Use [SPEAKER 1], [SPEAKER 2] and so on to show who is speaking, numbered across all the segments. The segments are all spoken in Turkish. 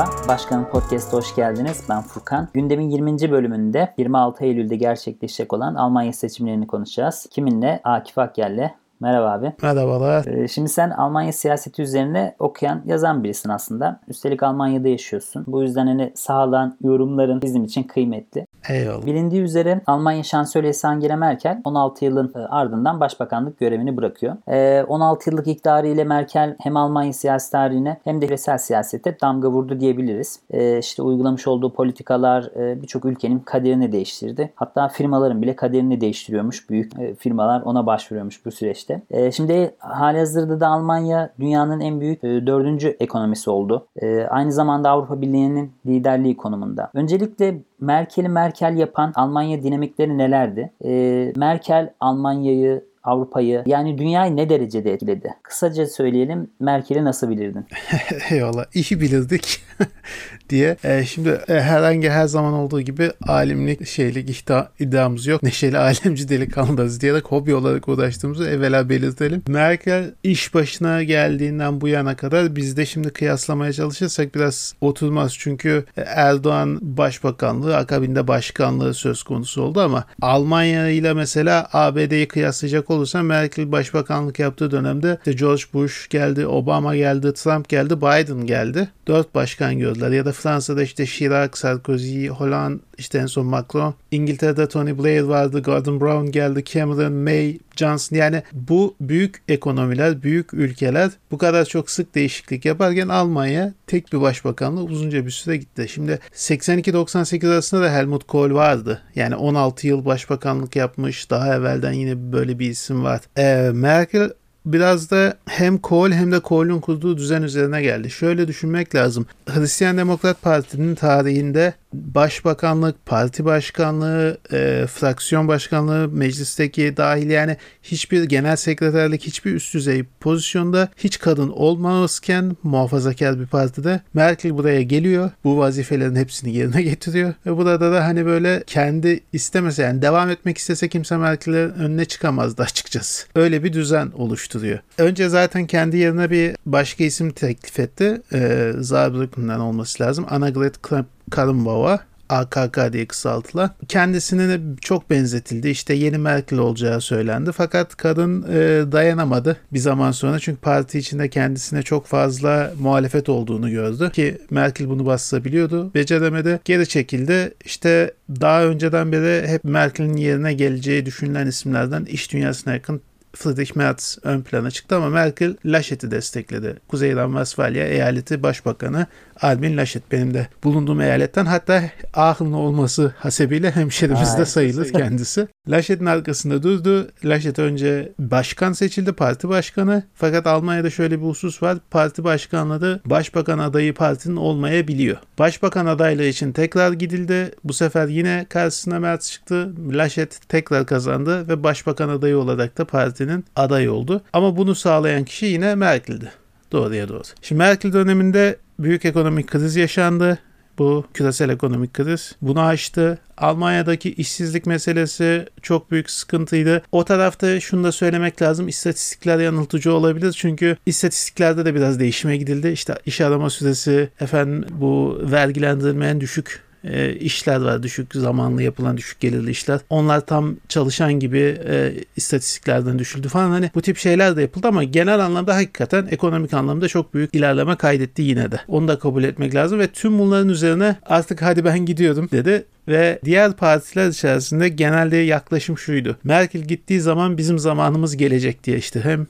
[SPEAKER 1] Merhaba, Başkanın Podcast'a hoş geldiniz. Ben Furkan. Gündemin 20. bölümünde 26 Eylül'de gerçekleşecek olan Almanya seçimlerini konuşacağız. Kiminle? Akif Akyer'le. Merhaba abi.
[SPEAKER 2] Merhabalar.
[SPEAKER 1] Ee, şimdi sen Almanya siyaseti üzerine okuyan, yazan birisin aslında. Üstelik Almanya'da yaşıyorsun. Bu yüzden hani sağlanan yorumların bizim için kıymetli.
[SPEAKER 2] Eyvallah.
[SPEAKER 1] Bilindiği üzere Almanya şansölyesi Angela Merkel 16 yılın e, ardından başbakanlık görevini bırakıyor. 16 yıllık iktidarı ile Merkel hem Almanya siyasi tarihine hem de küresel siyasete damga vurdu diyebiliriz. İşte uygulamış olduğu politikalar e, birçok ülkenin kaderini değiştirdi. Hatta firmaların bile kaderini değiştiriyormuş. Büyük e, firmalar ona başvuruyormuş bu süreçte. Şimdi hali hazırda da Almanya dünyanın en büyük dördüncü ekonomisi oldu. Aynı zamanda Avrupa Birliği'nin liderliği konumunda. Öncelikle Merkel'i Merkel yapan Almanya dinamikleri nelerdi? E, Merkel Almanya'yı Avrupa'yı yani dünyayı ne derecede etkiledi? Kısaca söyleyelim Merkel'i nasıl bilirdin?
[SPEAKER 2] Eyvallah iyi bilirdik diye. E, şimdi e, herhangi her zaman olduğu gibi alimlik şeylik ihta, iddiamız yok. Neşeli alemci delikanlıyız diyerek hobi olarak uğraştığımızı evvela belirtelim. Merkel iş başına geldiğinden bu yana kadar biz de şimdi kıyaslamaya çalışırsak biraz oturmaz. Çünkü Erdoğan başbakanlığı akabinde başkanlığı söz konusu oldu ama Almanya ile mesela ABD'yi kıyaslayacak olursa Merkel başbakanlık yaptığı dönemde işte George Bush geldi, Obama geldi, Trump geldi, Biden geldi. Dört başkan gördüler. Ya da Fransa'da işte Chirac, Sarkozy, Hollande, işte en son Macron. İngiltere'de Tony Blair vardı, Gordon Brown geldi, Cameron, May, Johnson. Yani bu büyük ekonomiler, büyük ülkeler bu kadar çok sık değişiklik yaparken Almanya tek bir başbakanlığı uzunca bir süre gitti. Şimdi 82-98 arasında da Helmut Kohl vardı. Yani 16 yıl başbakanlık yapmış. Daha evvelden yine böyle bir isim var. Ee, Merkel biraz da hem Kohl hem de Kohl'un kurduğu düzen üzerine geldi. Şöyle düşünmek lazım. Hristiyan Demokrat Parti'nin tarihinde başbakanlık, parti başkanlığı, e, fraksiyon başkanlığı, meclisteki dahil yani hiçbir genel sekreterlik, hiçbir üst düzey pozisyonda hiç kadın olmazken muhafazakar bir partide Merkel buraya geliyor. Bu vazifelerin hepsini yerine getiriyor. Ve burada da hani böyle kendi istemese yani devam etmek istese kimse Merkel'in önüne çıkamazdı açıkçası. Öyle bir düzen oluşturuyor. Önce zaten kendi yerine bir başka isim teklif etti. E, Saarbrücken'den olması lazım. Annegret Kramp-Karrenbauer AKK diye kısaltılan. Kendisine de çok benzetildi. İşte yeni Merkel olacağı söylendi. Fakat kadın e, dayanamadı bir zaman sonra. Çünkü parti içinde kendisine çok fazla muhalefet olduğunu gördü. Ki Merkel bunu bastırabiliyordu. Beceremedi. Geri çekildi. İşte daha önceden beri hep Merkel'in yerine geleceği düşünülen isimlerden iş dünyasına yakın Friedrich Merz ön plana çıktı ama Merkel Laschet'i destekledi. Kuzey Ren-Westfalia eyaleti başbakanı Albin Laschet benim de bulunduğum eyaletten hatta Aachen'lı olması hasebiyle hemşerimizde sayılır kendisi. Laschet'in arkasında durdu. Laschet önce başkan seçildi, parti başkanı. Fakat Almanya'da şöyle bir husus var. Parti başkanlığı başbakan adayı partinin olmayabiliyor. Başbakan adaylığı için tekrar gidildi. Bu sefer yine karşısına Merz çıktı. Laschet tekrar kazandı ve başbakan adayı olarak da partinin adayı oldu. Ama bunu sağlayan kişi yine Merkel'di. Doğruya doğru. Şimdi Merkel döneminde büyük ekonomik kriz yaşandı. Bu küresel ekonomik kriz bunu aştı. Almanya'daki işsizlik meselesi çok büyük sıkıntıydı. O tarafta şunu da söylemek lazım. İstatistikler yanıltıcı olabilir. Çünkü istatistiklerde de biraz değişime gidildi. İşte iş arama süresi, efendim bu vergilendirilmeyen düşük e, işler var. Düşük zamanlı yapılan düşük gelirli işler. Onlar tam çalışan gibi e, istatistiklerden düşüldü falan. Hani bu tip şeyler de yapıldı ama genel anlamda hakikaten ekonomik anlamda çok büyük ilerleme kaydetti yine de. Onu da kabul etmek lazım ve tüm bunların üzerine artık hadi ben gidiyorum dedi ve diğer partiler içerisinde genelde yaklaşım şuydu. Merkel gittiği zaman bizim zamanımız gelecek diye işte hem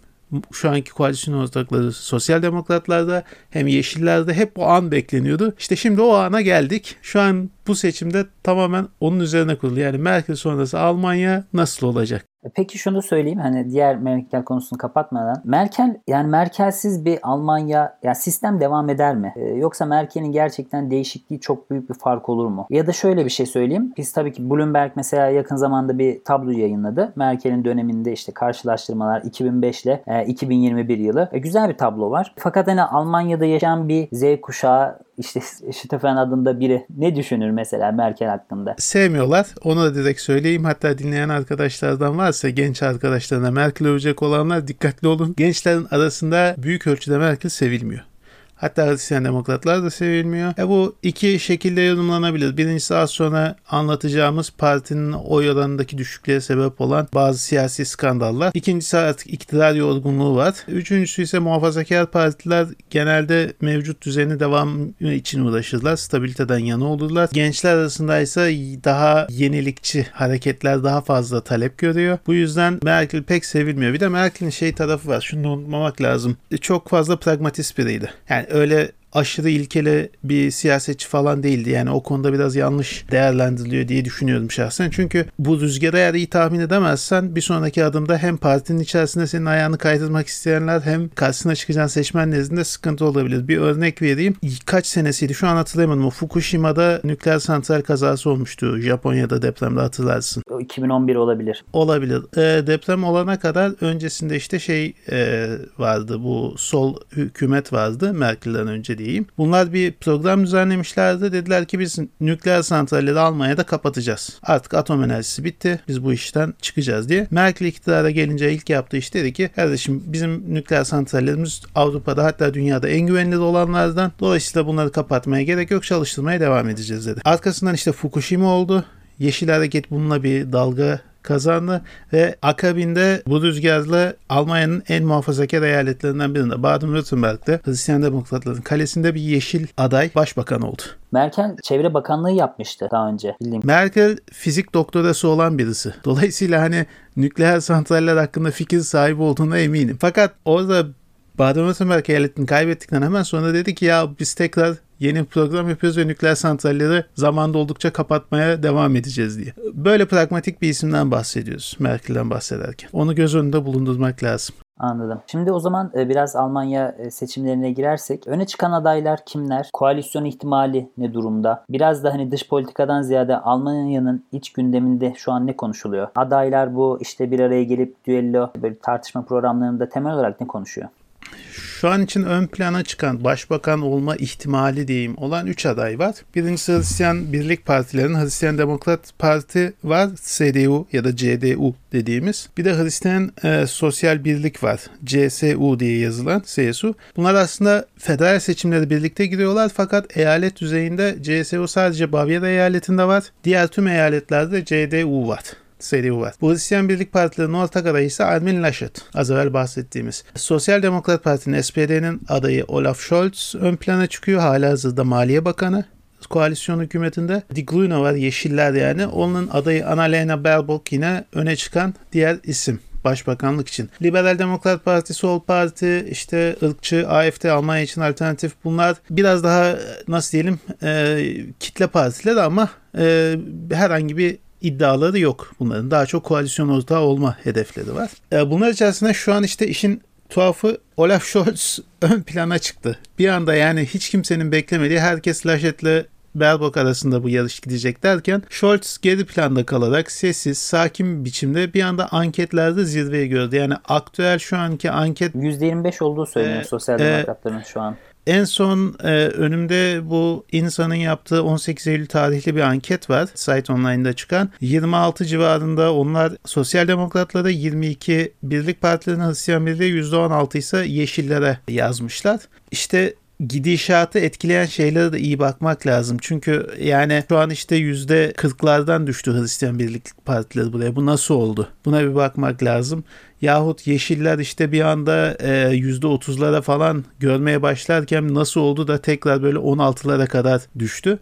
[SPEAKER 2] şu anki koalisyon ortakları sosyal demokratlarda hem yeşillerde hep o an bekleniyordu. İşte şimdi o ana geldik. Şu an bu seçimde tamamen onun üzerine kurulu. Yani Merkel sonrası Almanya nasıl olacak?
[SPEAKER 1] E, peki şunu söyleyeyim hani diğer Merkel konusunu kapatmadan. Merkel yani Merkelsiz bir Almanya ya sistem devam eder mi? Ee, yoksa Merkel'in gerçekten değişikliği çok büyük bir fark olur mu? Ya da şöyle bir şey söyleyeyim. Biz tabii ki Bloomberg mesela yakın zamanda bir tablo yayınladı. Merkel'in döneminde işte karşılaştırmalar 2005 ile e, 2021 yılı. E, güzel bir tablo var. Fakat hani Almanya'da yaşayan bir Z kuşağı işte Stefan adında biri ne düşünür mesela Merkel hakkında?
[SPEAKER 2] Sevmiyorlar. Onu da direkt söyleyeyim. Hatta dinleyen arkadaşlardan varsa genç arkadaşlarına Merkel övecek olanlar dikkatli olun. Gençlerin arasında büyük ölçüde Merkel sevilmiyor. Hatta Hristiyan demokratlar da sevilmiyor. E bu iki şekilde yorumlanabilir. Birincisi az sonra anlatacağımız partinin oy oranındaki düşüklüğe sebep olan bazı siyasi skandallar. İkincisi artık iktidar yorgunluğu var. Üçüncüsü ise muhafazakar partiler genelde mevcut düzeni devam için uğraşırlar. Stabiliteden yana olurlar. Gençler arasında ise daha yenilikçi hareketler daha fazla talep görüyor. Bu yüzden Merkel pek sevilmiyor. Bir de Merkel'in şey tarafı var. Şunu unutmamak lazım. Çok fazla pragmatist biriydi. Yani öyle aşırı ilkeli bir siyasetçi falan değildi. Yani o konuda biraz yanlış değerlendiriliyor diye düşünüyorum şahsen. Çünkü bu rüzgarı eğer iyi tahmin edemezsen bir sonraki adımda hem partinin içerisinde senin ayağını kaydırmak isteyenler hem karşısına çıkacağın seçmen nezdinde sıkıntı olabilir. Bir örnek vereyim. Kaç senesiydi şu an hatırlayamadım. O Fukushima'da nükleer santral kazası olmuştu. Japonya'da depremde hatırlarsın.
[SPEAKER 1] O 2011 olabilir.
[SPEAKER 2] Olabilir. E, deprem olana kadar öncesinde işte şey e, vardı. Bu sol hükümet vardı Merkel'den önce diyeyim. Bunlar bir program düzenlemişlerdi. Dediler ki biz nükleer santralleri Almanya'da kapatacağız. Artık atom enerjisi bitti. Biz bu işten çıkacağız diye. Merkel iktidara gelince ilk yaptığı iş dedi ki kardeşim bizim nükleer santrallerimiz Avrupa'da hatta dünyada en güvenilir olanlardan. Dolayısıyla bunları kapatmaya gerek yok çalıştırmaya devam edeceğiz dedi. Arkasından işte Fukushima oldu. Yeşil Hareket bununla bir dalga kazandı ve akabinde bu rüzgarla Almanya'nın en muhafazakar eyaletlerinden birinde Baden-Württemberg'de Hristiyan Demokratların kalesinde bir yeşil aday başbakan oldu.
[SPEAKER 1] Merkel Çevre Bakanlığı yapmıştı daha önce bildiğim.
[SPEAKER 2] Merkel fizik doktorası olan birisi. Dolayısıyla hani nükleer santraller hakkında fikir sahibi olduğuna eminim. Fakat orada Baden-Württemberg eyaletini kaybettikten hemen sonra dedi ki ya biz tekrar yeni program yapıyoruz ve nükleer santralleri zamanda oldukça kapatmaya devam edeceğiz diye. Böyle pragmatik bir isimden bahsediyoruz Merkel'den bahsederken. Onu göz önünde bulundurmak lazım.
[SPEAKER 1] Anladım. Şimdi o zaman e, biraz Almanya e, seçimlerine girersek öne çıkan adaylar kimler? Koalisyon ihtimali ne durumda? Biraz da hani dış politikadan ziyade Almanya'nın iç gündeminde şu an ne konuşuluyor? Adaylar bu işte bir araya gelip düello böyle tartışma programlarında temel olarak ne konuşuyor?
[SPEAKER 2] Şu an için ön plana çıkan başbakan olma ihtimali diyeyim olan 3 aday var. Birincisi Hristiyan Birlik Partilerin Hristiyan Demokrat Parti var. CDU ya da CDU dediğimiz. Bir de Hristiyan e, Sosyal Birlik var. CSU diye yazılan CSU. Bunlar aslında federal seçimleri birlikte giriyorlar fakat eyalet düzeyinde CSU sadece Bavyera eyaletinde var. Diğer tüm eyaletlerde CDU var seri var. Bu Hristiyan Birlik Partilerinin ortak adayı ise Armin Laschet. Az evvel bahsettiğimiz. Sosyal Demokrat Parti'nin SPD'nin adayı Olaf Scholz ön plana çıkıyor. Hala hazırda Maliye Bakanı koalisyon hükümetinde. Die Grüne var Yeşiller yani. Onun adayı Annalena Baerbock yine öne çıkan diğer isim başbakanlık için. Liberal Demokrat Parti, Sol Parti, işte ırkçı, AFD, Almanya için alternatif bunlar biraz daha nasıl diyelim e, kitle partiler ama e, herhangi bir iddiaları yok bunların. Daha çok koalisyon ortağı olma hedefleri var. E, bunlar içerisinde şu an işte işin tuhafı Olaf Scholz ön plana çıktı. Bir anda yani hiç kimsenin beklemediği herkes Laşet'le Baerbock arasında bu yarış gidecek derken Scholz geri planda kalarak sessiz, sakin bir biçimde bir anda anketlerde zirveyi gördü. Yani aktüel şu anki anket
[SPEAKER 1] %25 olduğu söyleniyor ee, sosyal demokratların e, şu an.
[SPEAKER 2] En son e, önümde bu insanın yaptığı 18 Eylül tarihli bir anket var. Site Online'da çıkan. 26 civarında onlar sosyal demokratlara 22 birlik partilerin Hristiyan Birliği %16 ise yeşillere yazmışlar. İşte gidişatı etkileyen şeylere de iyi bakmak lazım. Çünkü yani şu an işte yüzde kırklardan düştü Hristiyan Birlik Partileri buraya. Bu nasıl oldu? Buna bir bakmak lazım. Yahut Yeşiller işte bir anda e, yüzde otuzlara falan görmeye başlarken nasıl oldu da tekrar böyle 16'lara kadar düştü.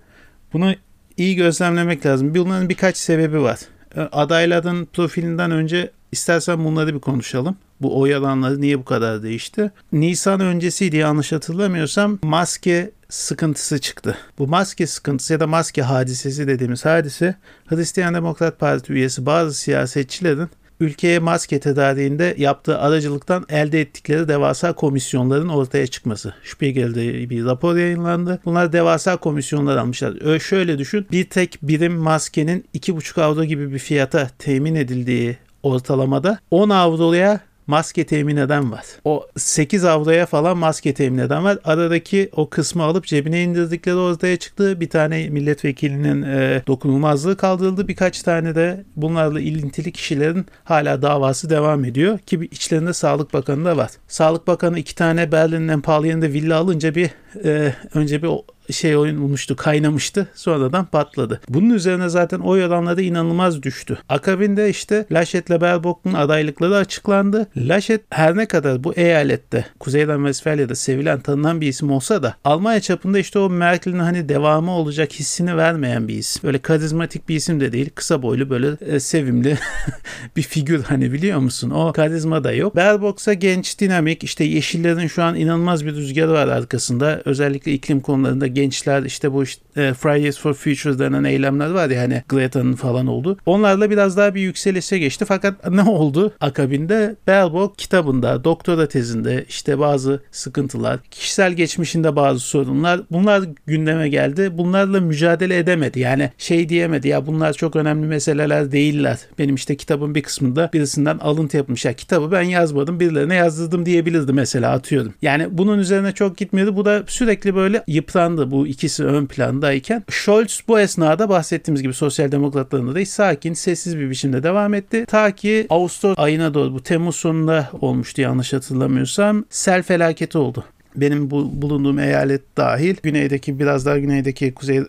[SPEAKER 2] Bunu iyi gözlemlemek lazım. Bunların birkaç sebebi var. E, adayların profilinden önce istersen bunları bir konuşalım bu oy alanları niye bu kadar değişti? Nisan öncesiydi yanlış hatırlamıyorsam maske sıkıntısı çıktı. Bu maske sıkıntısı ya da maske hadisesi dediğimiz hadise Hristiyan Demokrat Parti üyesi bazı siyasetçilerin ülkeye maske tedariğinde yaptığı aracılıktan elde ettikleri devasa komisyonların ortaya çıkması. Spiegel'de bir rapor yayınlandı. Bunlar devasa komisyonlar almışlar. Öyle şöyle düşün. Bir tek birim maskenin 2,5 avro gibi bir fiyata temin edildiği ortalamada 10 avroya maske temin eden var. O 8 avroya falan maske temin eden var. Aradaki o kısmı alıp cebine indirdikleri ortaya çıktı. Bir tane milletvekilinin e, dokunulmazlığı kaldırıldı. Birkaç tane de bunlarla ilintili kişilerin hala davası devam ediyor. Ki içlerinde Sağlık Bakanı da var. Sağlık Bakanı iki tane Berlin'in en pahalı yerinde villa alınca bir e, önce bir şey oyun olmuştu, kaynamıştı. Sonradan patladı. Bunun üzerine zaten oy oranları inanılmaz düştü. Akabinde işte Laşet'le Baerbock'un adaylıkları açıklandı. Laşet her ne kadar bu eyalette Kuzeyden Vesfalya'da sevilen tanınan bir isim olsa da Almanya çapında işte o Merkel'in hani devamı olacak hissini vermeyen bir isim. Böyle karizmatik bir isim de değil. Kısa boylu böyle e, sevimli bir figür hani biliyor musun? O karizma da yok. Baerbock'sa genç, dinamik. işte yeşillerin şu an inanılmaz bir rüzgarı var arkasında. Özellikle iklim konularında gençler işte bu işte, Fridays for Future denen eylemler var ya hani Greta'nın falan oldu. Onlarla biraz daha bir yükselişe geçti. Fakat ne oldu? Akabinde Baerbock kitabında, doktora tezinde işte bazı sıkıntılar, kişisel geçmişinde bazı sorunlar bunlar gündeme geldi. Bunlarla mücadele edemedi. Yani şey diyemedi ya bunlar çok önemli meseleler değiller. Benim işte kitabın bir kısmında birisinden alıntı yapmış. Ya kitabı ben yazmadım birilerine yazdırdım diyebilirdi mesela atıyorum. Yani bunun üzerine çok gitmedi. Bu da sürekli böyle yıprandı bu ikisi ön plandayken Scholz bu esnada bahsettiğimiz gibi sosyal demokratlarında da sakin, sessiz bir biçimde devam etti. Ta ki Ağustos ayına doğru bu Temmuz sonunda olmuştu yanlış hatırlamıyorsam sel felaketi oldu benim bu, bulunduğum eyalet dahil güneydeki biraz daha güneydeki kuzey e,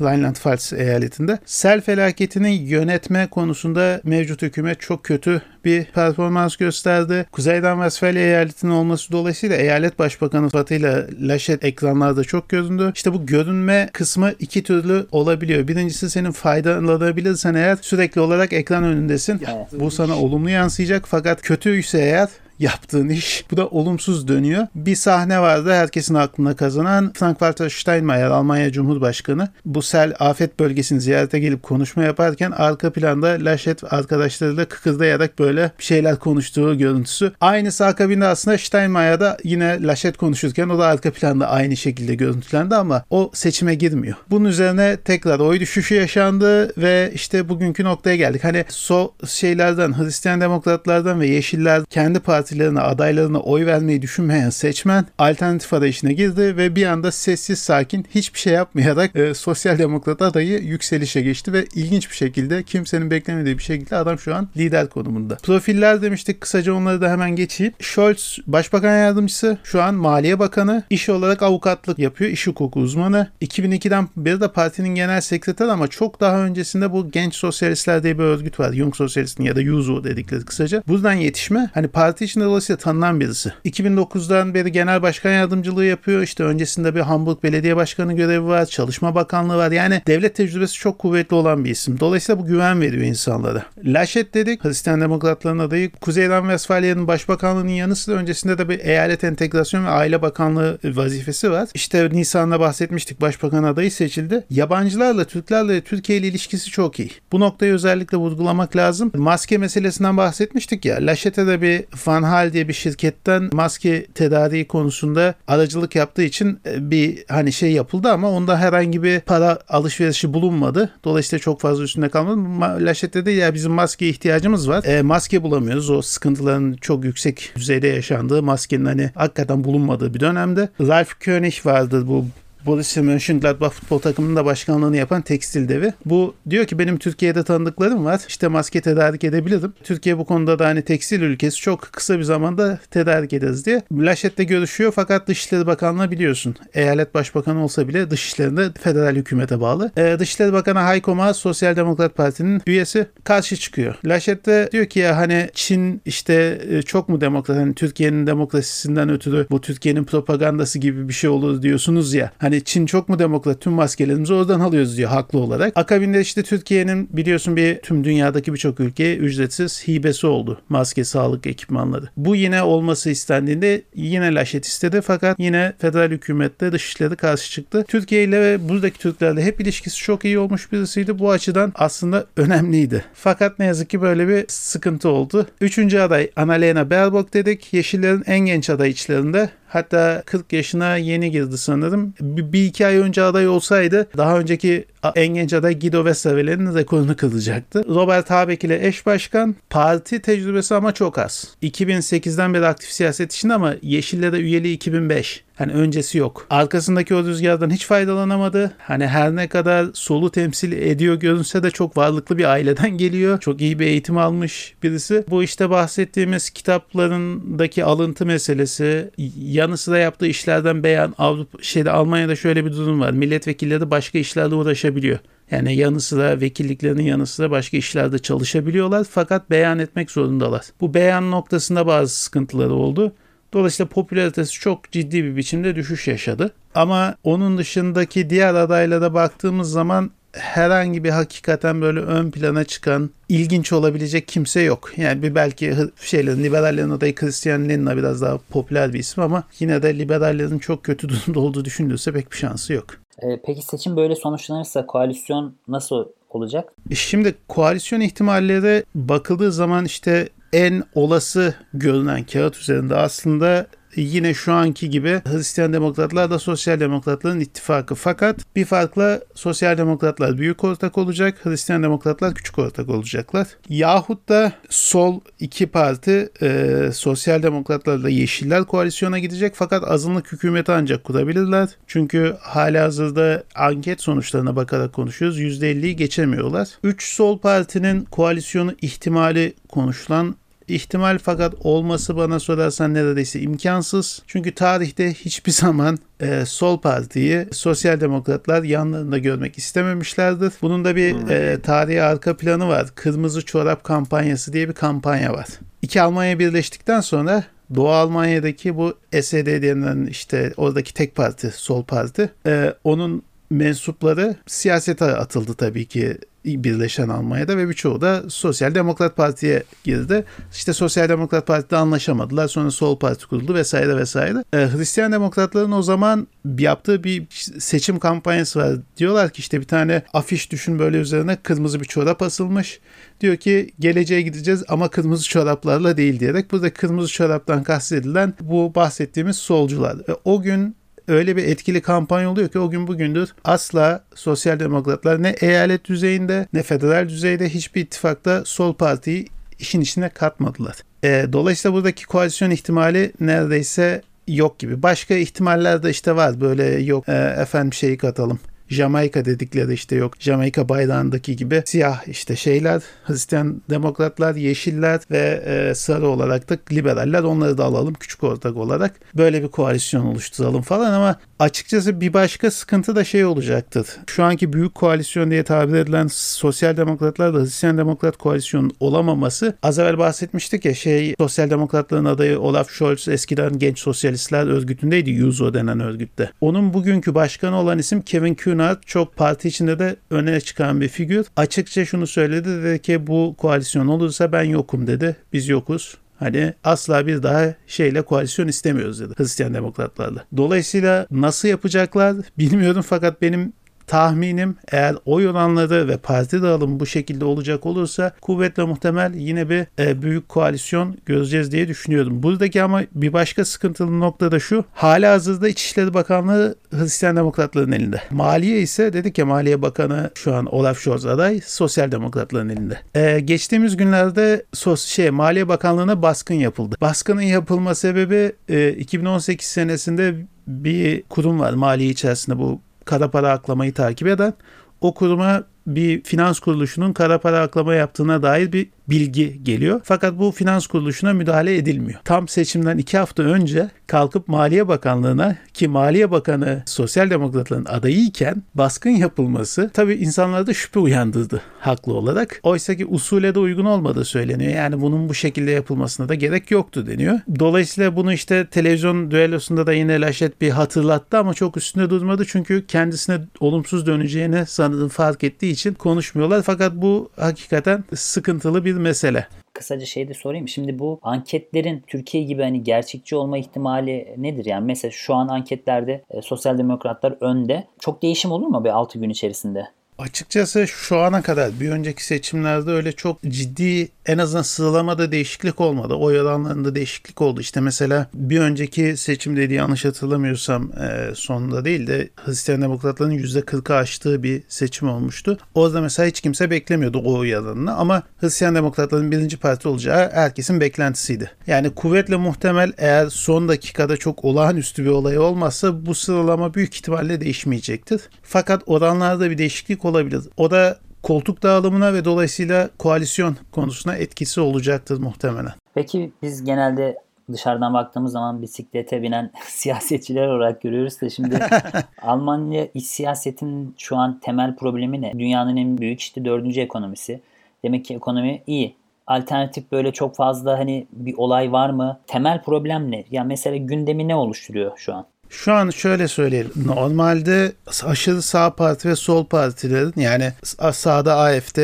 [SPEAKER 2] Rheinland-Pfalz eyaletinde sel felaketini yönetme konusunda mevcut hükümet çok kötü bir performans gösterdi. Kuzeyden Westfalia eyaletinin olması dolayısıyla eyalet başbakanı sıfatıyla Laşet ekranlarda çok göründü. İşte bu görünme kısmı iki türlü olabiliyor. Birincisi senin faydalanabilirsen eğer sürekli olarak ekran önündesin. Bu sana olumlu yansıyacak fakat kötüyse eğer yaptığın iş. Bu da olumsuz dönüyor. Bir sahne vardı herkesin aklına kazanan Frank-Walter Steinmeier Almanya Cumhurbaşkanı bu sel afet bölgesini ziyarete gelip konuşma yaparken arka planda Laschet arkadaşlarıyla kıkırdayarak böyle bir şeyler konuştuğu görüntüsü. Aynısı akabinde aslında Steinmeier da yine Laschet konuşurken o da arka planda aynı şekilde görüntülendi ama o seçime girmiyor. Bunun üzerine tekrar oy düşüşü yaşandı ve işte bugünkü noktaya geldik. Hani so şeylerden Hristiyan demokratlardan ve Yeşiller kendi parti partilerine, adaylarına oy vermeyi düşünmeyen seçmen alternatif arayışına girdi ve bir anda sessiz sakin hiçbir şey yapmayarak e, sosyal demokrat adayı yükselişe geçti ve ilginç bir şekilde kimsenin beklemediği bir şekilde adam şu an lider konumunda. Profiller demiştik kısaca onları da hemen geçeyim. Scholz başbakan yardımcısı şu an Maliye Bakanı iş olarak avukatlık yapıyor. iş hukuku uzmanı. 2002'den beri de partinin genel sekreteri ama çok daha öncesinde bu Genç Sosyalistler diye bir örgüt var. Young Sosyalist'in ya da YUZO dedikleri kısaca. Buradan yetişme hani parti içinde dolayısıyla tanınan birisi. 2009'dan beri genel başkan yardımcılığı yapıyor. İşte öncesinde bir Hamburg Belediye Başkanı görevi var. Çalışma Bakanlığı var. Yani devlet tecrübesi çok kuvvetli olan bir isim. Dolayısıyla bu güven veriyor insanlara. Laşet dedik. Hristiyan Demokratların adayı. Kuzeyden Westfalya'nın başbakanlığının yanı sıra öncesinde de bir eyalet entegrasyon ve aile bakanlığı vazifesi var. İşte Nisan'da bahsetmiştik. Başbakan adayı seçildi. Yabancılarla, Türklerle Türkiye ile ilişkisi çok iyi. Bu noktayı özellikle vurgulamak lazım. Maske meselesinden bahsetmiştik ya. Laşet'e de bir Van Hal diye bir şirketten maske tedariği konusunda aracılık yaptığı için e, bir hani şey yapıldı ama onda herhangi bir para alışverişi bulunmadı. Dolayısıyla çok fazla üstünde kalmadı. Laşet dedi ya bizim maske ihtiyacımız var. E, maske bulamıyoruz. O sıkıntıların çok yüksek düzeyde yaşandığı maskenin hani hakikaten bulunmadığı bir dönemde. Ralph König vardı bu Borussia Mönchengladbach futbol takımının da başkanlığını yapan tekstil devi. Bu diyor ki benim Türkiye'de tanıdıklarım var. İşte maske tedarik edebilirim. Türkiye bu konuda da hani tekstil ülkesi çok kısa bir zamanda tedarik ederiz diye. Laşet'le görüşüyor fakat Dışişleri Bakanlığı biliyorsun. Eyalet Başbakanı olsa bile dışişlerinde federal hükümete bağlı. Ee, Dışişleri Bakanı Hayko Maas Sosyal Demokrat Parti'nin üyesi karşı çıkıyor. Laşet de diyor ki ya hani Çin işte e, çok mu demokrat? Hani Türkiye'nin demokrasisinden ötürü bu Türkiye'nin propagandası gibi bir şey olur diyorsunuz ya. Hani yani Çin çok mu demokrat? Tüm maskelerimizi oradan alıyoruz diyor haklı olarak. Akabinde işte Türkiye'nin biliyorsun bir tüm dünyadaki birçok ülkeye ücretsiz hibesi oldu. Maske, sağlık ekipmanları. Bu yine olması istendiğinde yine laşet istedi fakat yine federal hükümette dışişleri karşı çıktı. Türkiye ile ve buradaki Türklerle hep ilişkisi çok iyi olmuş birisiydi. Bu açıdan aslında önemliydi. Fakat ne yazık ki böyle bir sıkıntı oldu. Üçüncü aday Annalena Baerbock dedik. Yeşillerin en genç aday içlerinde Hatta 40 yaşına yeni girdi sanırım. Bir, bir iki ay önce aday olsaydı daha önceki en genç aday Guido Westerwelle'nin rekorunu kıracaktı. Robert Habeck ile eş başkan. Parti tecrübesi ama çok az. 2008'den beri aktif siyaset içinde ama Yeşillere üyeliği 2005. Hani öncesi yok. Arkasındaki o rüzgardan hiç faydalanamadı. Hani her ne kadar solu temsil ediyor görünse de çok varlıklı bir aileden geliyor. Çok iyi bir eğitim almış birisi. Bu işte bahsettiğimiz kitaplarındaki alıntı meselesi, yanı sıra yaptığı işlerden beyan Avrupa şeyde Almanya'da şöyle bir durum var. Milletvekilleri başka işlerle uğraşabiliyor. Yani yanı sıra vekilliklerinin yanı sıra başka işlerde çalışabiliyorlar fakat beyan etmek zorundalar. Bu beyan noktasında bazı sıkıntıları oldu. Dolayısıyla popülaritesi çok ciddi bir biçimde düşüş yaşadı. Ama onun dışındaki diğer adaylara baktığımız zaman herhangi bir hakikaten böyle ön plana çıkan, ilginç olabilecek kimse yok. Yani bir belki şeylerin liberallerin adayı Christian Lindner biraz daha popüler bir isim ama yine de liberallerin çok kötü durumda olduğu düşünülürse pek bir şansı yok.
[SPEAKER 1] Ee, peki seçim böyle sonuçlanırsa koalisyon nasıl olacak?
[SPEAKER 2] E şimdi koalisyon ihtimalleri bakıldığı zaman işte en olası görünen kağıt üzerinde aslında yine şu anki gibi Hristiyan Demokratlar da Sosyal Demokratların ittifakı. Fakat bir farkla Sosyal Demokratlar büyük ortak olacak, Hristiyan Demokratlar küçük ortak olacaklar. Yahut da sol iki parti e, Sosyal Demokratlarla Yeşiller koalisyona gidecek fakat azınlık hükümeti ancak kurabilirler. Çünkü hala hazırda anket sonuçlarına bakarak konuşuyoruz. %50'yi geçemiyorlar. 3 sol partinin koalisyonu ihtimali konuşulan ihtimal fakat olması bana sorarsan neredeyse imkansız. Çünkü tarihte hiçbir zaman e, sol partiyi sosyal demokratlar yanlarında görmek istememişlerdir. Bunun da bir hmm. e, tarihi arka planı var. Kırmızı çorap kampanyası diye bir kampanya var. İki Almanya birleştikten sonra Doğu Almanya'daki bu SED denilen işte oradaki tek parti, sol parti, e, onun mensupları siyasete atıldı tabii ki birleşen Almanya'da ve birçoğu da Sosyal Demokrat Parti'ye girdi. İşte Sosyal Demokrat Parti'de anlaşamadılar. Sonra Sol Parti kuruldu vesaire vesaire. Ee, Hristiyan Demokratların o zaman yaptığı bir seçim kampanyası var. Diyorlar ki işte bir tane afiş düşün böyle üzerine kırmızı bir çorap asılmış. Diyor ki geleceğe gideceğiz ama kırmızı çoraplarla değil diyerek. Burada kırmızı çoraptan kastedilen bu bahsettiğimiz solcular. Ve o gün öyle bir etkili kampanya oluyor ki o gün bugündür asla sosyal demokratlar ne eyalet düzeyinde ne federal düzeyde hiçbir ittifakta sol partiyi işin içine katmadılar. E, dolayısıyla buradaki koalisyon ihtimali neredeyse yok gibi. Başka ihtimaller de işte var. Böyle yok e, efendim şeyi katalım Jamaika dedikleri işte yok Jamaika bayrağındaki gibi siyah işte şeyler Hristiyan demokratlar, yeşiller ve e, sarı olarak da liberaller onları da alalım küçük ortak olarak. Böyle bir koalisyon oluşturalım falan ama açıkçası bir başka sıkıntı da şey olacaktır. Şu anki büyük koalisyon diye tabir edilen sosyal demokratlar da Hristiyan demokrat koalisyon olamaması az evvel bahsetmiştik ya şey sosyal demokratların adayı Olaf Scholz eskiden genç sosyalistler örgütündeydi Yuzo denen örgütte. Onun bugünkü başkanı olan isim Kevin Kuhn Cunard çok parti içinde de öne çıkan bir figür. Açıkça şunu söyledi dedi ki bu koalisyon olursa ben yokum dedi. Biz yokuz. Hani asla bir daha şeyle koalisyon istemiyoruz dedi Hristiyan demokratlarla. Dolayısıyla nasıl yapacaklar bilmiyorum fakat benim tahminim eğer oy oranları ve parti dağılımı bu şekilde olacak olursa kuvvetle muhtemel yine bir e, büyük koalisyon göreceğiz diye düşünüyorum. Buradaki ama bir başka sıkıntılı nokta da şu. Hala hazırda İçişleri Bakanlığı Hristiyan Demokratların elinde. Maliye ise dedik ya Maliye Bakanı şu an Olaf Scholz aday Sosyal Demokratların elinde. E, geçtiğimiz günlerde sos şey Maliye Bakanlığı'na baskın yapıldı. Baskının yapılma sebebi e, 2018 senesinde bir kurum var maliye içerisinde bu kara para aklamayı takip eden o kuruma bir finans kuruluşunun kara para aklama yaptığına dair bir bilgi geliyor. Fakat bu finans kuruluşuna müdahale edilmiyor. Tam seçimden iki hafta önce kalkıp Maliye Bakanlığı'na ki Maliye Bakanı Sosyal Demokratların adayıyken baskın yapılması tabii insanlarda şüphe uyandırdı haklı olarak. Oysa ki usule de uygun olmadığı söyleniyor. Yani bunun bu şekilde yapılmasına da gerek yoktu deniyor. Dolayısıyla bunu işte televizyon düellosunda da yine Laşet bir hatırlattı ama çok üstünde durmadı çünkü kendisine olumsuz döneceğini sanırım fark ettiği için konuşmuyorlar. Fakat bu hakikaten sıkıntılı bir mesele
[SPEAKER 1] kısaca şey de sorayım. Şimdi bu anketlerin Türkiye gibi hani gerçekçi olma ihtimali nedir? Yani mesela şu an anketlerde e, sosyal demokratlar önde. Çok değişim olur mu be 6 gün içerisinde?
[SPEAKER 2] Açıkçası şu ana kadar bir önceki seçimlerde öyle çok ciddi en azından sıralamada değişiklik olmadı. Oy oranlarında değişiklik oldu. İşte mesela bir önceki seçim dediği yanlış hatırlamıyorsam e, sonunda değil de Hristiyan Demokratların %40'ı aştığı bir seçim olmuştu. Orada mesela hiç kimse beklemiyordu o oy oranını ama Hristiyan Demokratların birinci parti olacağı herkesin beklentisiydi. Yani kuvvetle muhtemel eğer son dakikada çok olağanüstü bir olay olmazsa bu sıralama büyük ihtimalle değişmeyecektir. Fakat oranlarda bir değişiklik olabilir. O da koltuk dağılımına ve dolayısıyla koalisyon konusuna etkisi olacaktır muhtemelen.
[SPEAKER 1] Peki biz genelde dışarıdan baktığımız zaman bisiklete binen siyasetçiler olarak görüyoruz da şimdi Almanya iç siyasetin şu an temel problemi ne? Dünyanın en büyük işte dördüncü ekonomisi. Demek ki ekonomi iyi. Alternatif böyle çok fazla hani bir olay var mı? Temel problem ne? Ya mesela gündemi ne oluşturuyor şu an?
[SPEAKER 2] Şu an şöyle söyleyelim. Normalde aşırı sağ parti ve sol partilerin yani sağda AFD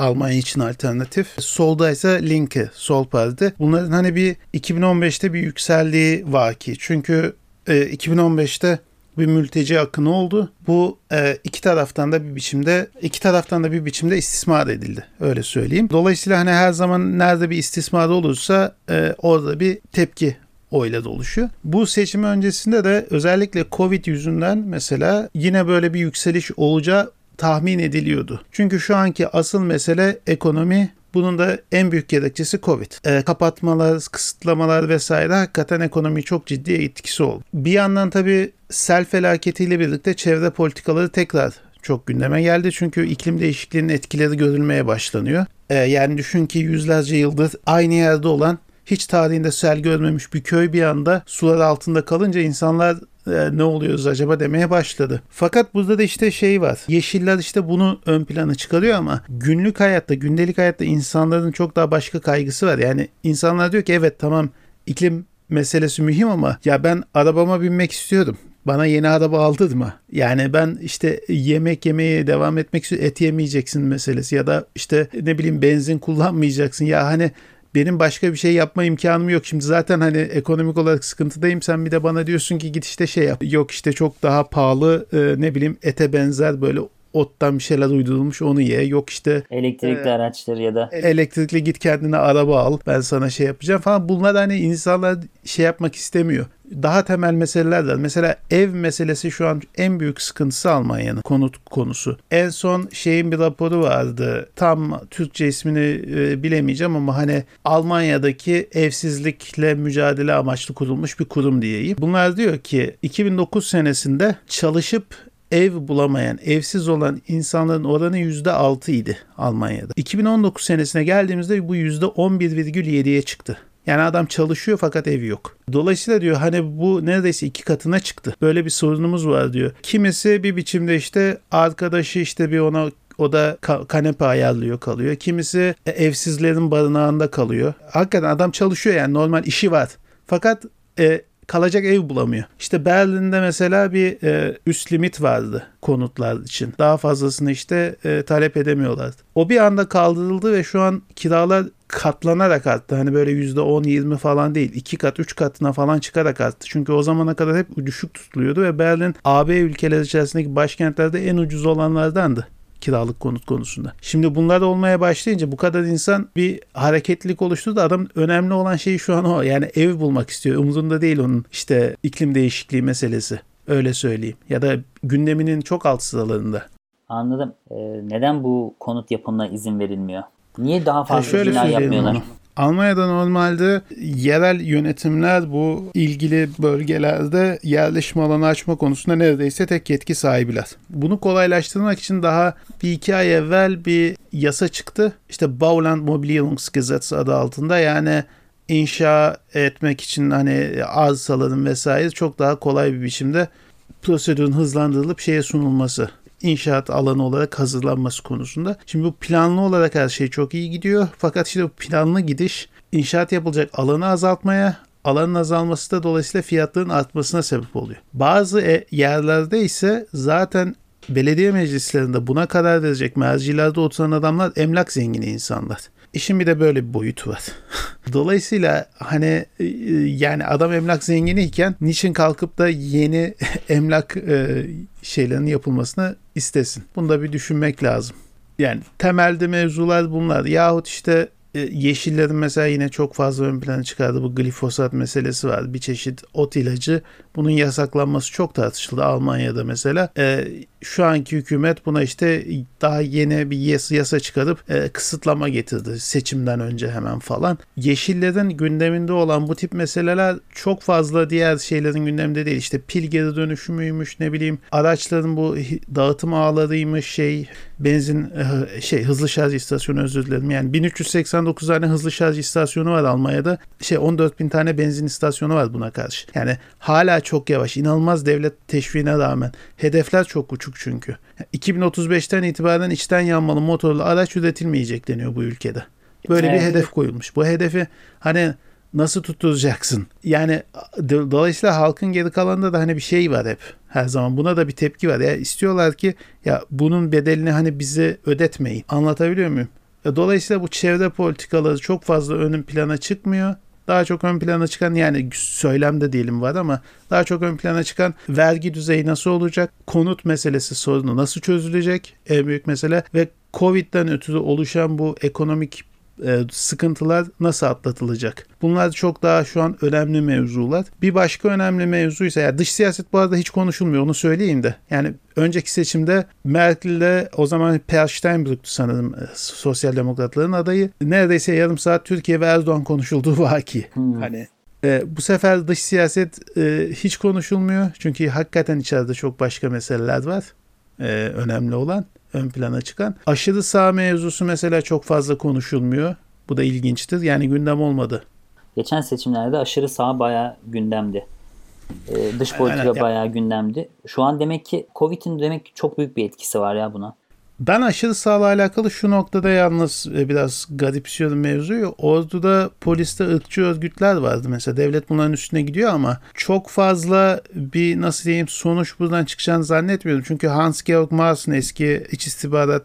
[SPEAKER 2] Almanya için alternatif. Solda ise Linke, sol parti. Bunların hani bir 2015'te bir yükseldiği vaki. Çünkü e, 2015'te bir mülteci akını oldu. Bu e, iki taraftan da bir biçimde iki taraftan da bir biçimde istismar edildi. Öyle söyleyeyim. Dolayısıyla hani her zaman nerede bir istismar olursa e, orada bir tepki oyla doluşuyor. Bu seçim öncesinde de özellikle Covid yüzünden mesela yine böyle bir yükseliş olacağı tahmin ediliyordu. Çünkü şu anki asıl mesele ekonomi bunun da en büyük gerekçesi Covid. E, kapatmalar, kısıtlamalar vesaire hakikaten ekonomiyi çok ciddi etkisi oldu. Bir yandan tabii sel felaketiyle birlikte çevre politikaları tekrar çok gündeme geldi. Çünkü iklim değişikliğinin etkileri görülmeye başlanıyor. E, yani düşün ki yüzlerce yıldır aynı yerde olan hiç tarihinde sel görmemiş bir köy bir anda sular altında kalınca insanlar e, ne oluyoruz acaba demeye başladı. Fakat burada da işte şey var. Yeşiller işte bunu ön plana çıkarıyor ama günlük hayatta, gündelik hayatta insanların çok daha başka kaygısı var. Yani insanlar diyor ki evet tamam iklim meselesi mühim ama ya ben arabama binmek istiyorum. Bana yeni araba aldırma. Yani ben işte yemek yemeye devam etmek istiyorum. Et yemeyeceksin meselesi ya da işte ne bileyim benzin kullanmayacaksın. Ya hani benim başka bir şey yapma imkanım yok. Şimdi zaten hani ekonomik olarak sıkıntıdayım. Sen bir de bana diyorsun ki git işte şey yap. Yok işte çok daha pahalı e, ne bileyim ete benzer böyle ottan bir şeyler uydurulmuş onu ye. Yok işte
[SPEAKER 1] elektrikli e, araçlar ya da
[SPEAKER 2] elektrikli git kendine araba al. Ben sana şey yapacağım falan. Bunlar hani insanlar şey yapmak istemiyor daha temel meseleler var. Mesela ev meselesi şu an en büyük sıkıntısı Almanya'nın konut konusu. En son şeyin bir raporu vardı. Tam Türkçe ismini e, bilemeyeceğim ama hani Almanya'daki evsizlikle mücadele amaçlı kurulmuş bir kurum diyeyim. Bunlar diyor ki 2009 senesinde çalışıp ev bulamayan, evsiz olan insanların oranı %6 idi Almanya'da. 2019 senesine geldiğimizde bu %11,7'ye çıktı. Yani adam çalışıyor fakat evi yok. Dolayısıyla diyor hani bu neredeyse iki katına çıktı. Böyle bir sorunumuz var diyor. Kimisi bir biçimde işte arkadaşı işte bir ona o da kanepe ayarlıyor kalıyor. Kimisi e, evsizlerin barınağında kalıyor. Hakikaten adam çalışıyor yani normal işi var. Fakat e, kalacak ev bulamıyor. İşte Berlin'de mesela bir e, üst limit vardı konutlar için. Daha fazlasını işte e, talep edemiyorlardı. O bir anda kaldırıldı ve şu an kiralar katlanarak arttı. Hani böyle %10-20 falan değil. 2 kat 3 katına falan çıkarak arttı. Çünkü o zamana kadar hep düşük tutuluyordu ve Berlin AB ülkeler içerisindeki başkentlerde en ucuz olanlardandı kiralık konut konusunda. Şimdi bunlar olmaya başlayınca bu kadar insan bir hareketlilik oluştu da adam önemli olan şey şu an o. Yani ev bulmak istiyor. Umurunda değil onun işte iklim değişikliği meselesi. Öyle söyleyeyim. Ya da gündeminin çok alt sıralarında.
[SPEAKER 1] Anladım. Ee, neden bu konut yapımına izin verilmiyor? Niye daha fazla e bina yapmıyorlar? Onu.
[SPEAKER 2] Almanya'da normalde yerel yönetimler bu ilgili bölgelerde yerleşim alanı açma konusunda neredeyse tek yetki sahibiler. Bunu kolaylaştırmak için daha bir iki ay evvel bir yasa çıktı. İşte Bauland Mobilierungsgesetz adı altında yani inşa etmek için hani arsaların vesaire çok daha kolay bir biçimde prosedürün hızlandırılıp şeye sunulması inşaat alanı olarak hazırlanması konusunda. Şimdi bu planlı olarak her şey çok iyi gidiyor. Fakat işte bu planlı gidiş inşaat yapılacak alanı azaltmaya, alanın azalması da dolayısıyla fiyatların artmasına sebep oluyor. Bazı e, yerlerde ise zaten belediye meclislerinde buna karar verecek mercilerde oturan adamlar emlak zengini insanlar. İşin bir de böyle bir boyutu var. Dolayısıyla hani e, yani adam emlak zenginiyken niçin kalkıp da yeni emlak e, şeylerin yapılmasını istesin? Bunu da bir düşünmek lazım. Yani temelde mevzular bunlar. Yahut işte Yeşillerin mesela yine çok fazla ön plana çıkardı bu glifosat meselesi var. Bir çeşit ot ilacı. Bunun yasaklanması çok tartışıldı Almanya'da mesela. E, şu anki hükümet buna işte daha yeni bir yasa, yasa çıkarıp e, kısıtlama getirdi seçimden önce hemen falan. Yeşillerin gündeminde olan bu tip meseleler çok fazla diğer şeylerin gündeminde değil. İşte pil geri dönüşümüymüş ne bileyim araçların bu dağıtım ağlarıymış şey benzin e, şey hızlı şarj istasyonu özür dilerim. Yani 1389 tane hızlı şarj istasyonu var Almanya'da. Şey 14 bin tane benzin istasyonu var buna karşı. Yani hala çok yavaş. inanılmaz devlet teşviğine rağmen. Hedefler çok uçuk çünkü. 2035'ten itibaren içten yanmalı motorlu araç üretilmeyecek deniyor bu ülkede. Böyle evet. bir hedef koyulmuş. Bu hedefi hani nasıl tutturacaksın? Yani dolayısıyla halkın geri kalanında da hani bir şey var hep her zaman. Buna da bir tepki var. Ya istiyorlar ki ya bunun bedelini hani bize ödetmeyin. Anlatabiliyor muyum? Dolayısıyla bu çevre politikaları çok fazla ön plana çıkmıyor. Daha çok ön plana çıkan yani söylemde diyelim var ama daha çok ön plana çıkan vergi düzeyi nasıl olacak? Konut meselesi sorunu nasıl çözülecek? En büyük mesele ve Covid'den ötürü oluşan bu ekonomik sıkıntılar nasıl atlatılacak? Bunlar çok daha şu an önemli mevzular. Bir başka önemli mevzu ise yani dış siyaset bu arada hiç konuşulmuyor onu söyleyeyim de. Yani önceki seçimde Merkel'le o zaman Per Steinbrück'tü sanırım e, sosyal demokratların adayı. Neredeyse yarım saat Türkiye ve Erdoğan konuşulduğu vaki. Hmm. Hani e, bu sefer dış siyaset e, hiç konuşulmuyor. Çünkü hakikaten içeride çok başka meseleler var. E, önemli olan ön plana çıkan. Aşırı sağ mevzusu mesela çok fazla konuşulmuyor. Bu da ilginçtir. Yani gündem olmadı.
[SPEAKER 1] Geçen seçimlerde aşırı sağ bayağı gündemdi. Ee, dış politika evet, bayağı gündemdi. Şu an demek ki Covid'in demek ki çok büyük bir etkisi var ya buna.
[SPEAKER 2] Ben aşırı sağla alakalı şu noktada yalnız e, biraz garipsiyorum mevzuyu. Ordu'da poliste ırkçı örgütler vardı mesela. Devlet bunların üstüne gidiyor ama çok fazla bir nasıl diyeyim sonuç buradan çıkacağını zannetmiyorum. Çünkü Hans-Georg Maaßen eski iç istihbarat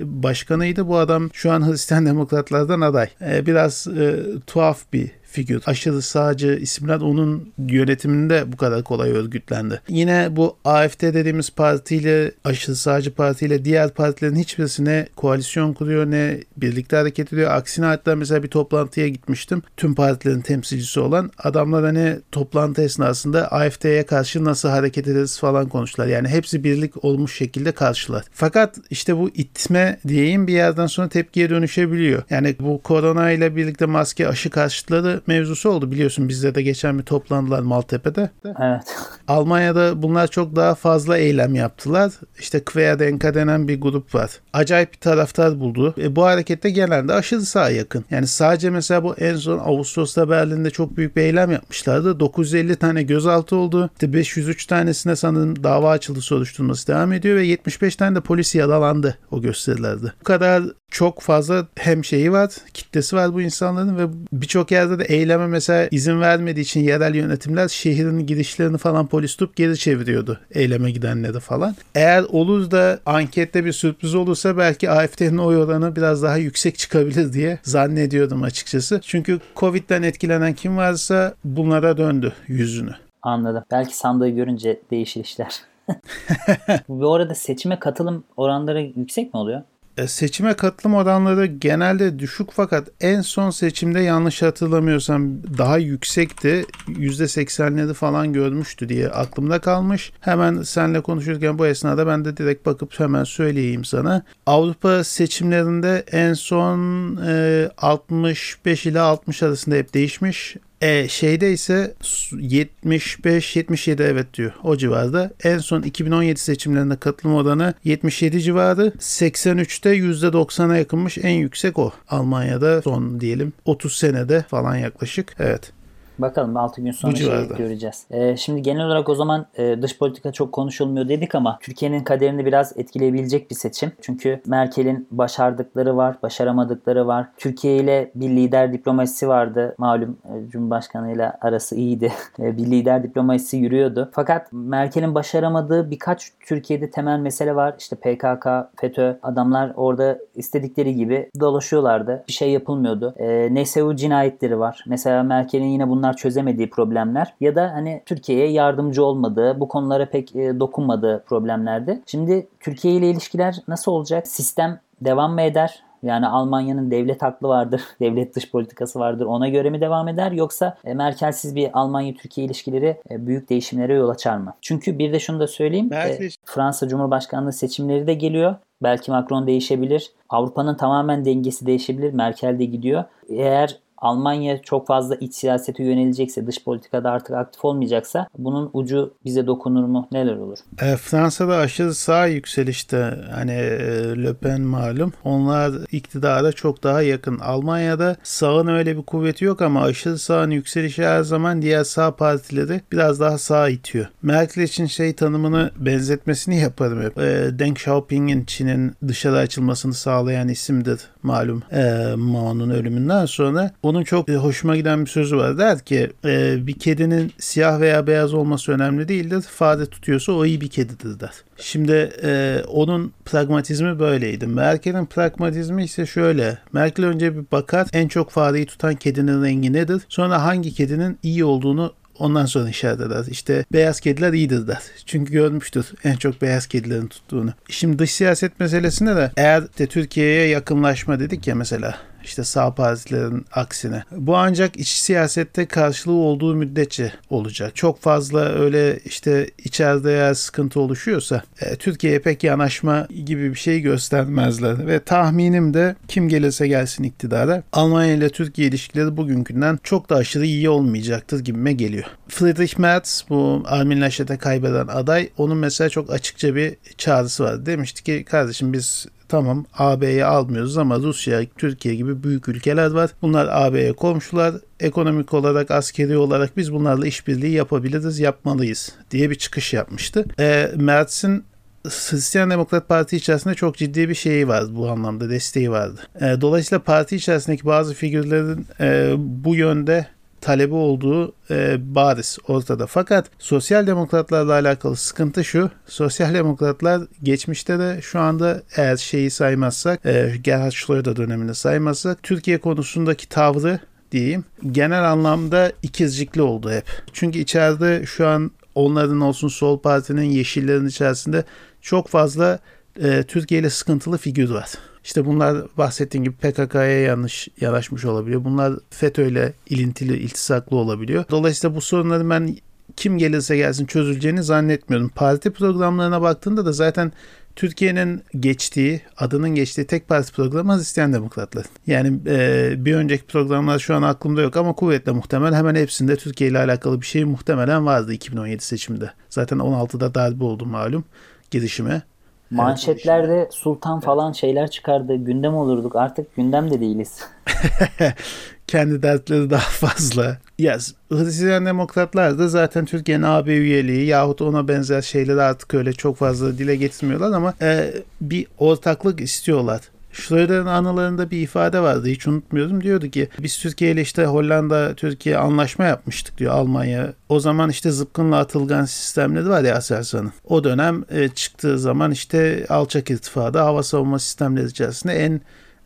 [SPEAKER 2] başkanıydı. Bu adam şu an Hristiyan Demokratlardan aday. E, biraz e, tuhaf bir figür. Aşırı sağcı isimler onun yönetiminde bu kadar kolay örgütlendi. Yine bu AFD dediğimiz partiyle aşırı sağcı partiyle diğer partilerin hiçbirisine koalisyon kuruyor ne birlikte hareket ediyor. Aksine hatta mesela bir toplantıya gitmiştim. Tüm partilerin temsilcisi olan adamlar hani toplantı esnasında AFD'ye karşı nasıl hareket ederiz falan konuştular. Yani hepsi birlik olmuş şekilde karşılar. Fakat işte bu itme diyeyim bir yerden sonra tepkiye dönüşebiliyor. Yani bu korona ile birlikte maske aşı karşıtları mevzusu oldu biliyorsun bizde de geçen bir toplandılar Maltepe'de.
[SPEAKER 1] Evet.
[SPEAKER 2] Almanya'da bunlar çok daha fazla eylem yaptılar. İşte Querdenker denen bir grup var. Acayip bir taraftar buldu. E, bu harekette genelde aşırı sağ yakın. Yani sadece mesela bu en son Ağustos'ta Berlin'de çok büyük bir eylem yapmışlardı. 950 tane gözaltı oldu. İşte 503 tanesine sanırım dava açıldı soruşturması devam ediyor ve 75 tane de polis yaralandı o gösterilerde. Bu kadar çok fazla hem şeyi var, kitlesi var bu insanların ve birçok yerde de eyleme mesela izin vermediği için yerel yönetimler şehrin girişlerini falan polis tutup geri çeviriyordu eyleme gidenleri falan. Eğer olur da ankette bir sürpriz olursa belki AFD'nin oy oranı biraz daha yüksek çıkabilir diye zannediyordum açıkçası. Çünkü Covid'den etkilenen kim varsa bunlara döndü yüzünü.
[SPEAKER 1] Anladım. Belki sandığı görünce değişir işler. Bu arada seçime katılım oranları yüksek mi oluyor?
[SPEAKER 2] E, seçime katılım oranları genelde düşük fakat en son seçimde yanlış hatırlamıyorsam daha yüksekti. %80'leri falan görmüştü diye aklımda kalmış. Hemen senle konuşurken bu esnada ben de direkt bakıp hemen söyleyeyim sana. Avrupa seçimlerinde en son e, 65 ile 60 arasında hep değişmiş. E, şeyde ise 75-77 evet diyor o civarda. En son 2017 seçimlerinde katılım oranı 77 civarı. 83'te %90'a yakınmış en yüksek o. Almanya'da son diyelim 30 senede falan yaklaşık. Evet.
[SPEAKER 1] Bakalım 6 gün sonra şey göreceğiz. Ee, şimdi genel olarak o zaman e, dış politika çok konuşulmuyor dedik ama Türkiye'nin kaderini biraz etkileyebilecek bir seçim. Çünkü Merkel'in başardıkları var, başaramadıkları var. Türkiye ile bir lider diplomasisi vardı. Malum e, Cumhurbaşkanı ile arası iyiydi. E, bir lider diplomasisi yürüyordu. Fakat Merkel'in başaramadığı birkaç Türkiye'de temel mesele var. İşte PKK, FETÖ adamlar orada istedikleri gibi dolaşıyorlardı. Bir şey yapılmıyordu. E, NSU cinayetleri var. Mesela Merkel'in yine bunlar çözemediği problemler ya da hani Türkiye'ye yardımcı olmadığı, bu konulara pek e, dokunmadığı problemlerdi. Şimdi Türkiye ile ilişkiler nasıl olacak? Sistem devam mı eder? Yani Almanya'nın devlet aklı vardır, devlet dış politikası vardır. Ona göre mi devam eder yoksa e, Merkelsiz bir Almanya-Türkiye ilişkileri e, büyük değişimlere yol açar mı? Çünkü bir de şunu da söyleyeyim. Merkel... Fransa Cumhurbaşkanlığı seçimleri de geliyor. Belki Macron değişebilir. Avrupa'nın tamamen dengesi değişebilir. Merkel de gidiyor. Eğer Almanya çok fazla iç siyasete yönelecekse, dış politikada artık aktif olmayacaksa bunun ucu bize dokunur mu? Neler olur?
[SPEAKER 2] E, Fransa'da aşırı sağ yükselişte hani e, Le Pen malum. Onlar iktidara çok daha yakın. Almanya'da sağın öyle bir kuvveti yok ama aşırı sağın yükselişi her zaman diğer sağ partileri biraz daha sağ itiyor. Merkel için şey tanımını benzetmesini yaparım hep. E, Deng Xiaoping'in Çin'in dışarı açılmasını sağlayan isimdir malum e, Mao'nun ölümünden sonra. Onun çok e, hoşuma giden bir sözü var. Der ki e, bir kedinin siyah veya beyaz olması önemli değildir. Fare tutuyorsa o iyi bir kedidir der. Şimdi e, onun pragmatizmi böyleydi. Merkel'in pragmatizmi ise şöyle. Merkel önce bir bakar en çok fareyi tutan kedinin rengi nedir? Sonra hangi kedinin iyi olduğunu Ondan sonra işaret eder. İşte beyaz kediler iyidir der. Çünkü görmüştür en çok beyaz kedilerin tuttuğunu. Şimdi dış siyaset meselesinde de eğer de Türkiye'ye yakınlaşma dedik ya mesela işte sağ partilerin aksine. Bu ancak iç siyasette karşılığı olduğu müddetçe olacak. Çok fazla öyle işte içeride eğer sıkıntı oluşuyorsa e, Türkiye'ye pek yanaşma gibi bir şey göstermezler. Ve tahminim de kim gelirse gelsin iktidara Almanya ile Türkiye ilişkileri bugünkünden çok da aşırı iyi olmayacaktır gibime geliyor. Friedrich Merz bu Armin Laschet'e kaybeden aday onun mesela çok açıkça bir çağrısı var. Demişti ki kardeşim biz Tamam AB'ye almıyoruz ama Rusya, Türkiye gibi büyük ülkeler var. Bunlar AB'ye komşular. Ekonomik olarak, askeri olarak biz bunlarla işbirliği yapabiliriz, yapmalıyız diye bir çıkış yapmıştı. E, Mertz'in Hristiyan Demokrat Parti içerisinde çok ciddi bir şeyi vardı bu anlamda desteği vardı. E, dolayısıyla parti içerisindeki bazı figürlerin e, bu yönde talebi olduğu e, bariz ortada. Fakat sosyal demokratlarla alakalı sıkıntı şu. Sosyal demokratlar geçmişte de şu anda eğer şeyi saymazsak, e, Gerhard Schröder dönemini saymazsak Türkiye konusundaki tavrı diyeyim genel anlamda ikizcikli oldu hep. Çünkü içeride şu an onların olsun Sol Parti'nin yeşillerin içerisinde çok fazla e, Türkiye ile sıkıntılı figür var. İşte bunlar bahsettiğim gibi PKK'ya yanlış yanaşmış olabiliyor. Bunlar FETÖ ile ilintili, iltisaklı olabiliyor. Dolayısıyla bu sorunları ben kim gelirse gelsin çözüleceğini zannetmiyorum. Parti programlarına baktığında da zaten Türkiye'nin geçtiği, adının geçtiği tek parti programı Hristiyan Demokratlar. Yani e, bir önceki programlar şu an aklımda yok ama kuvvetle muhtemel hemen hepsinde Türkiye ile alakalı bir şey muhtemelen vardı 2017 seçimde. Zaten 16'da darbe oldu malum girişime.
[SPEAKER 1] Manşetlerde sultan falan şeyler çıkardı. Gündem olurduk. Artık gündemde değiliz.
[SPEAKER 2] Kendi dertleri daha fazla. Yes. Hristiyan demokratlar da zaten Türkiye'nin AB üyeliği yahut ona benzer şeyleri artık öyle çok fazla dile getirmiyorlar ama e, bir ortaklık istiyorlar. Schröder'in anılarında bir ifade vardı hiç unutmuyorum. Diyordu ki biz Türkiye ile işte Hollanda Türkiye anlaşma yapmıştık diyor Almanya. O zaman işte zıpkınla atılgan sistemleri var ya Aselsan'ın. O dönem e, çıktığı zaman işte alçak irtifada hava savunma sistemleri içerisinde en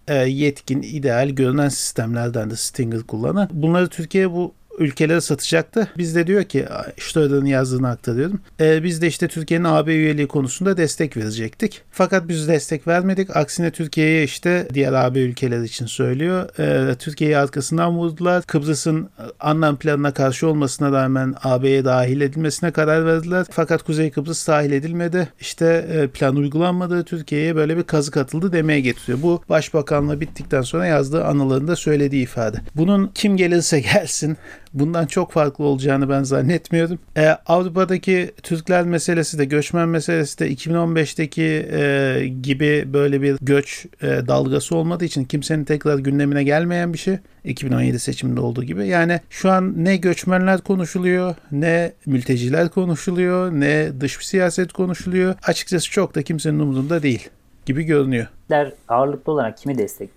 [SPEAKER 2] e, yetkin, ideal görünen sistemlerden de Stinger kullanan. Bunları Türkiye bu ülkelere satacaktı. Biz de diyor ki Schröder'ın yazdığını aktarıyorum. E, biz de işte Türkiye'nin AB üyeliği konusunda destek verecektik. Fakat biz destek vermedik. Aksine Türkiye'ye işte diğer AB ülkeler için söylüyor. E, Türkiye'yi arkasından vurdular. Kıbrıs'ın anlam planına karşı olmasına rağmen AB'ye dahil edilmesine karar verdiler. Fakat Kuzey Kıbrıs dahil edilmedi. İşte e, plan uygulanmadı. Türkiye'ye böyle bir kazık atıldı demeye getiriyor. Bu başbakanlığı bittikten sonra yazdığı anılarında söylediği ifade. Bunun kim gelirse gelsin bundan çok farklı olacağını ben zannetmiyorum. E, Avrupa'daki Türkler meselesi de göçmen meselesi de 2015'teki e, gibi böyle bir göç e, dalgası olmadığı için kimsenin tekrar gündemine gelmeyen bir şey. 2017 seçiminde olduğu gibi. Yani şu an ne göçmenler konuşuluyor, ne mülteciler konuşuluyor, ne dış siyaset konuşuluyor. Açıkçası çok da kimsenin umurunda değil gibi görünüyor.
[SPEAKER 1] Türkler ağırlıklı olarak kimi destek?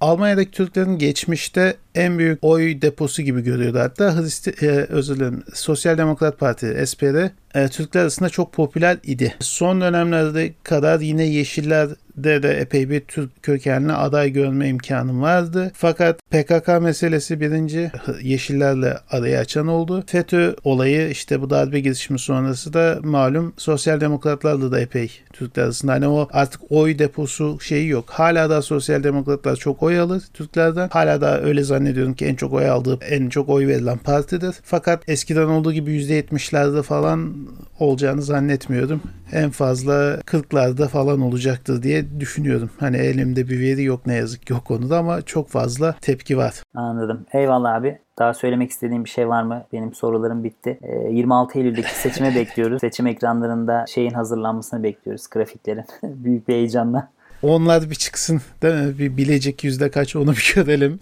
[SPEAKER 2] Almanya'daki Türklerin geçmişte en büyük oy deposu gibi görüyordu hatta Hristi, e, özür dilerim Sosyal Demokrat Parti SPD e, Türkler arasında çok popüler idi. Son dönemlerde kadar yine Yeşiller'de de epey bir Türk kökenli aday görme imkanım vardı. Fakat PKK meselesi birinci Yeşillerle arayı açan oldu. FETÖ olayı işte bu darbe girişimi sonrası da malum Sosyal Demokratlarla da epey Türkler arasında hani o artık oy deposu şeyi yok. Hala da Sosyal Demokratlar çok oy alır Türklerden. Hala da öyle zannediyorum ki en çok oy aldığı, en çok oy verilen partidir. Fakat eskiden olduğu gibi %70'lerde falan olacağını zannetmiyordum. En fazla 40'larda falan olacaktır diye düşünüyorum. Hani elimde bir veri yok ne yazık ki o konuda ama çok fazla tepki var.
[SPEAKER 1] Anladım. Eyvallah abi. Daha söylemek istediğim bir şey var mı? Benim sorularım bitti. 26 Eylül'deki seçime bekliyoruz. Seçim ekranlarında şeyin hazırlanmasını bekliyoruz. Grafiklerin. Büyük bir heyecanla.
[SPEAKER 2] Onlar bir çıksın değil mi? Bir bilecek yüzde kaç onu bir görelim.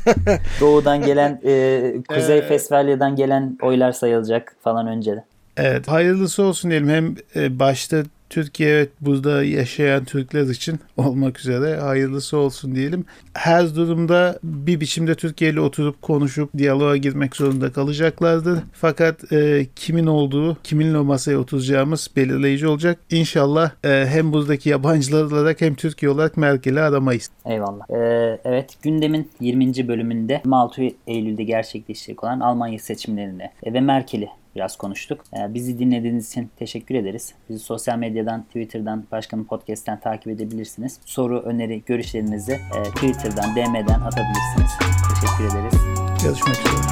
[SPEAKER 1] Doğudan gelen, e, Kuzey ee, Fesfalya'dan gelen oylar sayılacak falan önceden.
[SPEAKER 2] Evet hayırlısı olsun diyelim. Hem e, başta Türkiye evet burada yaşayan Türkler için olmak üzere hayırlısı olsun diyelim. Her durumda bir biçimde Türkiye ile oturup konuşup diyaloğa girmek zorunda kalacaklardır. Fakat e, kimin olduğu, kiminle o masaya oturacağımız belirleyici olacak. İnşallah e, hem buradaki yabancılar olarak hem Türkiye olarak Merkel'i aramayız.
[SPEAKER 1] Eyvallah. Ee, evet gündemin 20. bölümünde 26 Eylül'de gerçekleşecek olan Almanya seçimlerini ve Merkel'i biraz konuştuk. Ee, bizi dinlediğiniz için teşekkür ederiz. Bizi sosyal medyadan, Twitter'dan, Başkanın Podcast'ten takip edebilirsiniz. Soru, öneri, görüşlerinizi e, Twitter'dan, DM'den atabilirsiniz. Teşekkür ederiz.
[SPEAKER 2] Görüşmek üzere.